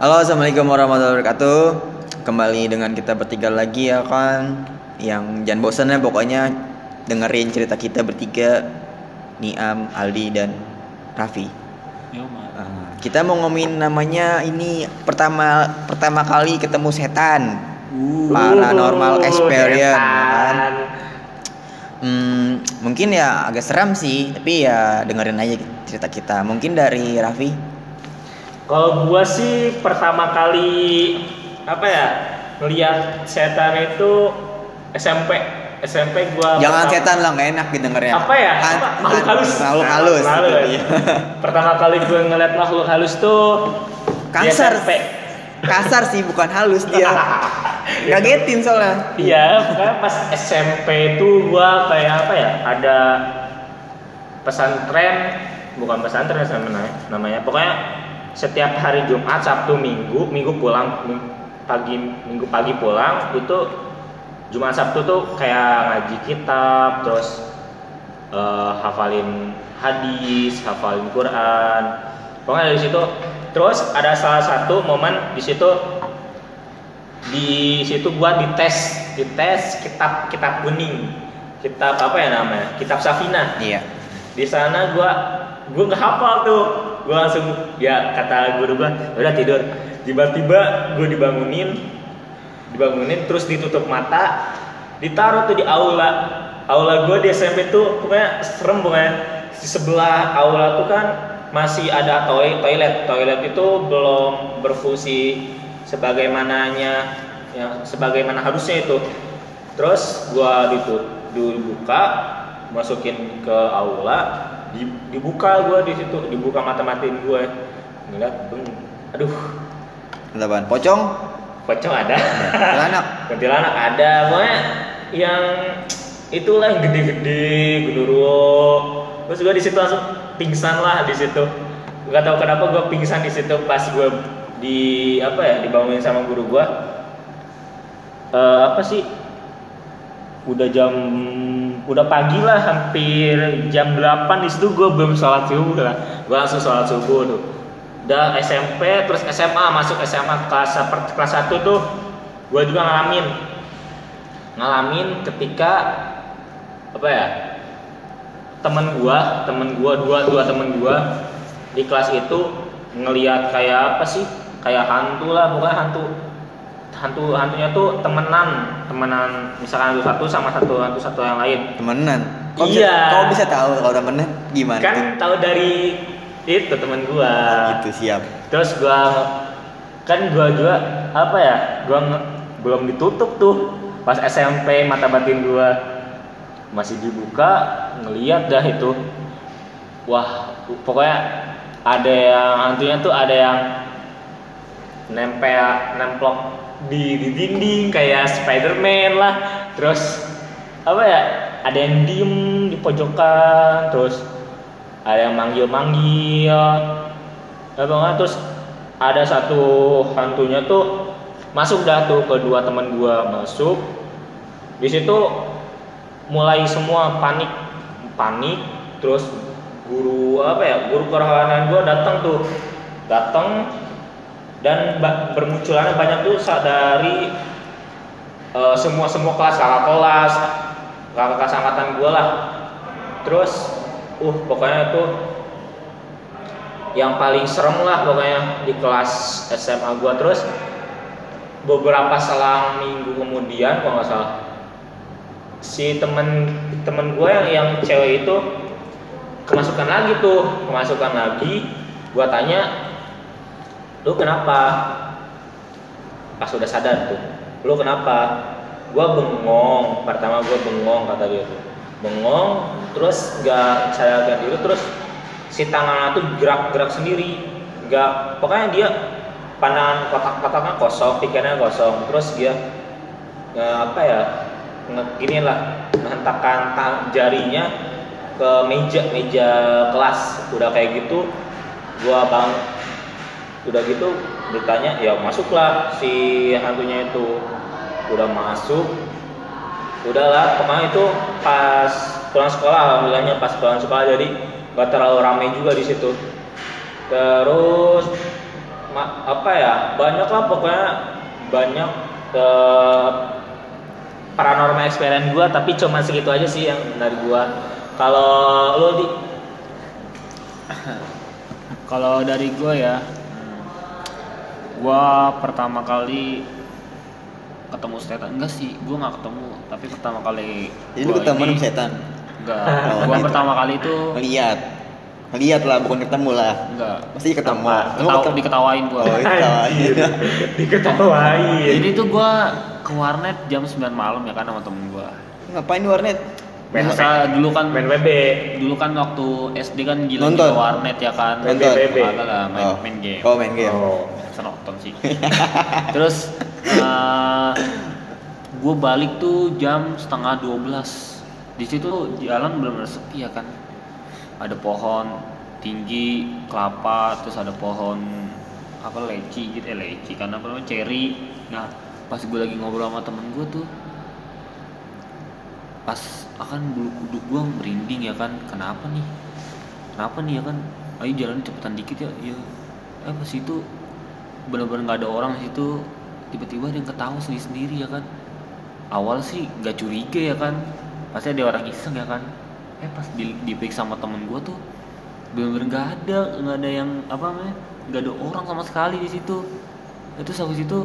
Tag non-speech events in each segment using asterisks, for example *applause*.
Halo, assalamualaikum warahmatullahi wabarakatuh. Kembali dengan kita bertiga lagi ya kan. Yang jangan bosan ya pokoknya dengerin cerita kita bertiga, Niam, Aldi dan Raffi. Uh, kita mau ngomongin namanya ini pertama pertama kali ketemu setan. Paranormal experience, ya kan? Hmm, mungkin ya agak seram sih, tapi ya dengerin aja cerita kita. Mungkin dari Raffi. Kalau gua sih pertama kali apa ya ngelihat setan itu SMP SMP gua Jangan pertama- setan lah, nggak enak didengarnya. apa ya Han- apa? makhluk halus Makhluk halus. Makhluk gitu, halus. iya. pertama kali gue ngeliat makhluk halus tuh Kasar. SMP. Kasar sih, bukan halus dia. *laughs* Ngagetin soalnya. Iya, pas SMP tuh gua kayak apa ya? Ada pesantren, bukan pesantren namanya, namanya. Pokoknya setiap hari Jumat, Sabtu, Minggu, Minggu pulang pagi Minggu pagi pulang itu Jumat Sabtu tuh kayak ngaji kitab, terus eh, hafalin hadis, hafalin Quran. Pokoknya dari situ. Terus ada salah satu momen di situ di situ gua dites dites kitab kitab kuning. Kitab apa ya namanya? Kitab Safina. Iya. di sana gua gua nggak hafal tuh gua langsung ya kata guru gua udah tidur. Tiba-tiba gua dibangunin dibangunin terus ditutup mata ditaruh tuh di aula. Aula gua di SMP tuh pokoknya serem pokoknya. Di sebelah aula tuh kan masih ada toilet toilet. Toilet itu belum berfungsi sebagaimananya ya sebagaimana harusnya itu. Terus gua itu dibuka masukin ke aula dibuka gua di situ dibuka mata-matiin gue ngeliat aduh. Delapan. Pocong. pocong ada. Anak. *laughs* kuntilanak ada. Pokoknya yang itulah yang gede-gede genderuwo terus gue di situ langsung pingsan lah di situ. Nggak tahu kenapa gue pingsan di situ pas gue di apa ya dibangunin sama guru gue Eh, apa sih? Udah jam udah pagi lah hampir jam 8 di situ gue belum sholat subuh lah. Gue langsung sholat subuh tuh. Udah SMP terus SMA masuk SMA kelas kelas 1 tuh gue juga ngalamin. Ngalamin ketika apa ya temen gua temen gua dua dua temen gua di kelas itu ngelihat kayak apa sih? Kayak hantu lah bukan hantu hantu hantunya tuh temenan temenan misalkan hantu satu sama satu hantu satu yang lain Temenan. Kok Iya. Bisa, kok bisa tahu kalau temenan gimana? kan tuh? tahu dari itu temen gua Gitu siap. terus gua kan gua juga apa ya gua nge- belum ditutup tuh pas SMP mata batin gua masih dibuka ngeliat dah itu wah pokoknya ada yang hantunya tuh ada yang nempel nemplok di, di dinding kayak Spiderman lah. Terus apa ya ada yang diem di pojokan terus ada yang manggil-manggil ya bang terus ada satu hantunya tuh masuk dah tuh kedua teman gua masuk. Di situ mulai semua panik panik. Terus guru apa ya guru kerohanian gua datang tuh. Datang dan bermunculannya banyak tuh dari eh, semua semua kelas kakak kelas kakak kelas angkatan gua lah. Terus uh pokoknya tuh yang paling serem lah pokoknya di kelas SMA gua. Terus beberapa selang minggu kemudian kalau nggak salah si temen temen gue yang yang cewek itu kemasukan lagi tuh kemasukan lagi. Gua tanya lu kenapa? Pas udah sadar tuh. Lu kenapa? Gua bengong. Pertama gua bengong kata dia tuh. Bengong terus gak sadarkan diri terus si tangannya tuh gerak-gerak sendiri. Gak pokoknya dia pandangan kotak-kotaknya kosong pikirannya kosong. Terus dia ya, apa ya gini lah menghentakkan jarinya ke meja meja kelas. Udah kayak gitu gua bang udah gitu ditanya ya masuklah si hantunya itu. Udah masuk. Udahlah pokoknya itu pas pulang sekolah alhamdulillahnya pas pulang sekolah jadi gak terlalu ramai juga di situ. Terus apa ya banyak lah pokoknya banyak eh, paranormal experience gua tapi cuma segitu aja sih yang dari gua. Kalau lo di? Kalau dari gua ya, gua pertama kali ketemu setan enggak sih, gua nggak ketemu, tapi pertama kali Jadi lu gua ketemu ini- sama setan. Enggak, Oh, gua gitu. pertama kali itu Ngeliat. Ngeliat lah bukan ketemu lah. enggak. Pasti ketemu. Ketawa, ketemu. diketawain gua. Oh, diketawain. *laughs* Diketawain Jadi tuh gua ke warnet jam 9 malam ya kan sama temen gua. Ngapain di warnet? Main Biasa dulu kan main WB dulu kan waktu SD kan gila Nonton. warnet ya kan. Main. Ada lah main, Oh. main game. Oh, main game. oh Bisa nonton sih. *laughs* Terus gue balik tuh jam setengah 12 Di situ jalan benar-benar sepi ya kan. Ada pohon tinggi kelapa, terus ada pohon apa leci gitu, eh leci kan apa namanya cherry. Nah pas gue lagi ngobrol sama temen gue tuh, pas akan bulu kuduk gue merinding ya kan. Kenapa nih? Kenapa nih ya kan? Ayo jalan cepetan dikit ya. Ya, eh pas itu bener-bener nggak ada orang situ tiba-tiba ada yang ketawa sendiri sendiri ya kan awal sih nggak curiga ya kan pasti ada orang iseng ya kan eh pas di, diperiksa sama temen gue tuh bener-bener nggak ada nggak ada yang apa namanya nggak ada orang sama sekali di situ itu habis itu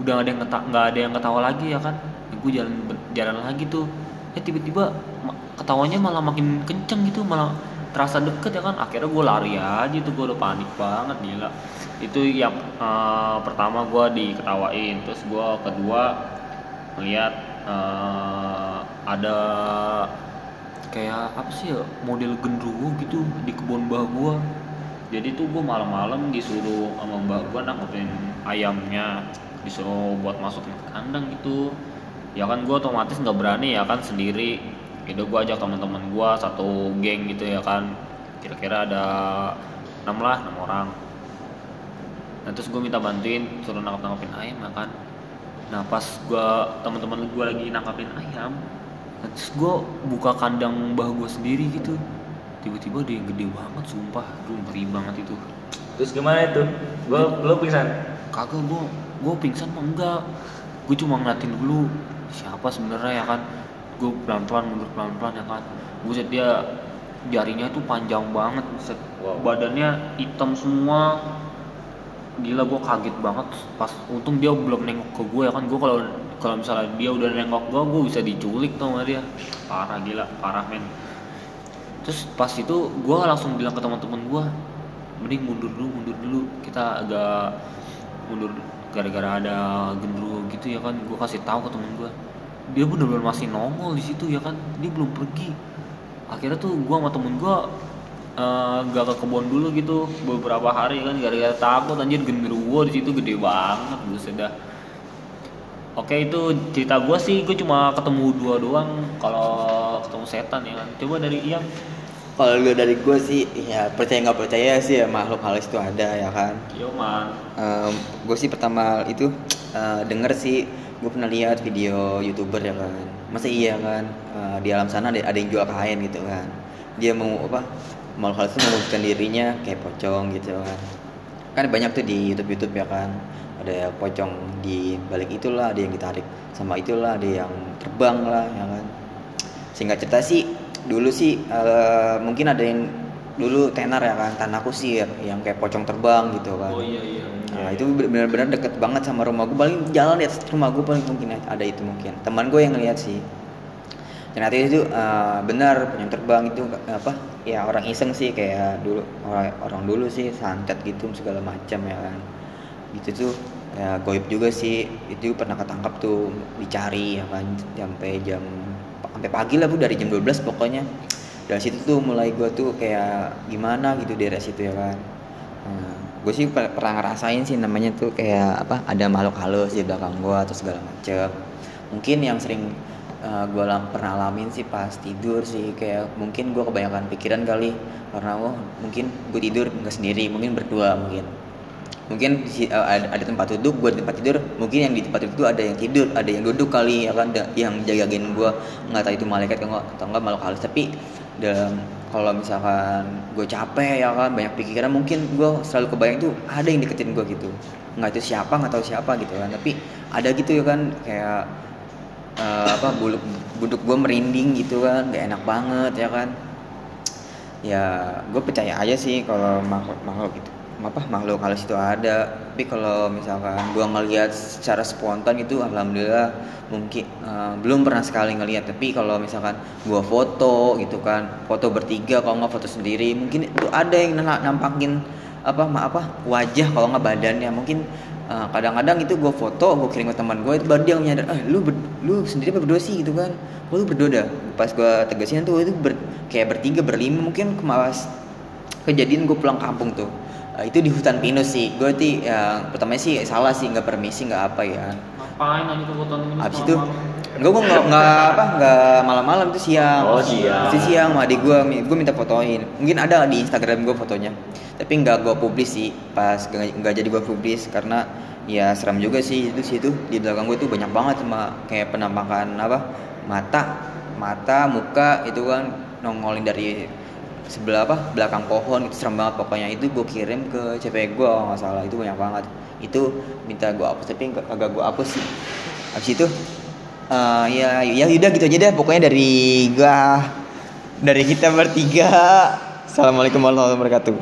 udah nggak ada yang nggak ada yang ketawa lagi ya kan gue jalan jalan lagi tuh. Eh tiba-tiba ketawanya malah makin kenceng gitu malah terasa deket ya kan. Akhirnya gue lari aja tuh gue udah panik banget gila. Itu yang eh, pertama gue diketawain. Terus gue kedua melihat eh, ada kayak apa sih ya model genderuwo gitu di kebun mbah gue jadi tuh gue malam-malam disuruh sama mbak gue nangkepin ayamnya disuruh buat masukin ke kandang gitu ya kan gue otomatis nggak berani ya kan sendiri. Itu gue ajak teman-teman gue satu geng gitu ya kan. Kira-kira ada enam lah enam orang. Nah terus gue minta bantuin suruh nangkap nangkapin ayam ya kan. Nah pas gue teman-teman gue lagi nangkapin ayam nah, terus gue buka kandang mbah gue sendiri gitu. Tiba-tiba ada yang gede banget sumpah. Aduh ngeri banget itu. Terus gimana itu? Gua lo pingsan? Kagak gue gue pingsan mah enggak. Gue cuma ngeliatin dulu siapa sebenarnya ya kan? Gue pelan-pelan mundur pelan-pelan ya kan? Buset dia jarinya tuh panjang banget buset. Wow. badannya hitam semua. Gila gue kaget banget. Pas untung dia belum nengok ke gue ya kan? Gue kalau kalau misalnya dia udah nengok gue gue bisa diculik tuh sama dia? Parah gila. Parah men. Terus pas itu gue langsung bilang ke teman-teman gue mending mundur dulu mundur dulu. Kita agak mundur gara-gara ada genderuwo gitu ya kan. Gue kasih tahu ke temen gue dia bener-bener masih nongol di situ ya kan. Dia belum pergi. Akhirnya tuh gue sama temen gue eh, gak ke kebun dulu gitu. Beberapa hari kan gara-gara takut. Anjir genderuwo di situ gede banget buset dah. Oke itu cerita gue sih. Gue cuma ketemu dua doang. Kalau ketemu setan ya kan. Coba dari Ian Kalau lu dari gue sih, ya percaya nggak percaya sih ya makhluk halus itu ada ya kan. Yo man gue sih pertama itu eh, denger sih gue pernah lihat video youtuber ya kan? Masa iya kan? Eh, di alam sana ada, ada yang jual kain gitu kan? Dia mau apa makhluk halus itu mewujudkan dirinya kayak pocong gitu kan? Kan banyak tuh di YouTube YouTube ya kan? Ada pocong di balik itulah ada yang ditarik sama itulah ada yang terbang lah ya kan? Singkat cerita sih dulu sih eh, mungkin ada yang dulu tenar ya kan tanah kusir yang kayak pocong terbang gitu kan. Oh iya iya. Nah itu benar-benar deket banget sama rumah gue paling jalan di atas rumah gue paling mungkin ada itu mungkin. Teman gue yang ngeliat sih. Ternyata itu eh, benar yang terbang itu apa ya orang iseng sih kayak dulu orang, orang dulu sih santet gitu segala macam ya kan. Gitu tuh ya goib juga sih. Itu pernah ketangkap tuh dicari ya kan sampai jam sampai pagi lah bu dari jam 12 pokoknya. Dari situ tuh mulai gue tuh kayak gimana gitu dari situ ya kan Nah, gue sih per- pernah ngerasain sih namanya tuh kayak apa ada makhluk halus di belakang gue atau segala macem. Mungkin yang sering gue pernah alamin sih pas tidur sih kayak mungkin gue kebanyakan pikiran kali. Karena oh mungkin gue tidur nggak sendiri mungkin berdua mungkin mungkin eh, ada, tempat duduk di tempat tidur. Mungkin yang di tempat duduk itu ada yang tidur ada yang duduk kali ya kan? Yang jagain gue nggak tahu itu malaikat atau nggak atau enggak makhluk halus. Tapi dalam kalau misalkan gue capek ya kan? Banyak pikiran mungkin gue selalu kebayang tuh ada yang deketin gue gitu. Nggak itu siapa nggak tahu siapa gitu kan. Tapi ada gitu ya kan? Kayak eh, apa bulu buduk gue merinding gitu kan? Gak enak banget ya kan? Ya gue percaya aja sih kalau makhluk makhluk itu apa makhluk halus itu ada. Tapi kalau misalkan gue ngelihat secara spontan itu alhamdulillah mungkin eh, belum pernah sekali ngelihat tapi kalau misalkan gue foto gitu kan foto bertiga kalau nggak foto sendiri mungkin itu ada yang na- nampakin apa ma apa wajah kalau nggak badannya. Mungkin eh, kadang-kadang itu gue foto gue kirim ke teman gue itu baru dia nyadar eh lu ber- lu sendiri apa berdua sih? Gitu kan. Oh, lu berdua dah. Pas gue tegasin tuh itu ber- kayak bertiga berlima mungkin kemawas kejadian gue pulang kampung tuh Eh, itu di hutan pinus sih gue tuh ya pertamanya sih salah sih nggak permisi nggak apa ya Ngapain aja tuh foto ini? Abis itu Enggak gue nggak nggak apa nggak malam-malam itu siang. Oh, siang. Itu siang sama adik gue, gue minta fotoin. Mungkin ada di Instagram gue fotonya. Tapi nggak gue publis sih. Pas nggak nggak jadi gue publis karena ya seram juga sih itu situ di belakang gue tuh banyak banget sama kayak penampakan apa mata mata muka itu kan nongolin dari sebelah apa? Belakang pohon itu serem banget. Pokoknya itu gue kirim ke cewek gue kalau nggak salah. Itu banyak banget. Itu minta gue hapus tapi kagak gue hapus. Sih habis itu eh, ya ya udah gitu aja deh. Pokoknya dari gua dari kita bertiga. Assalamualaikum warahmatullahi wabarakatuh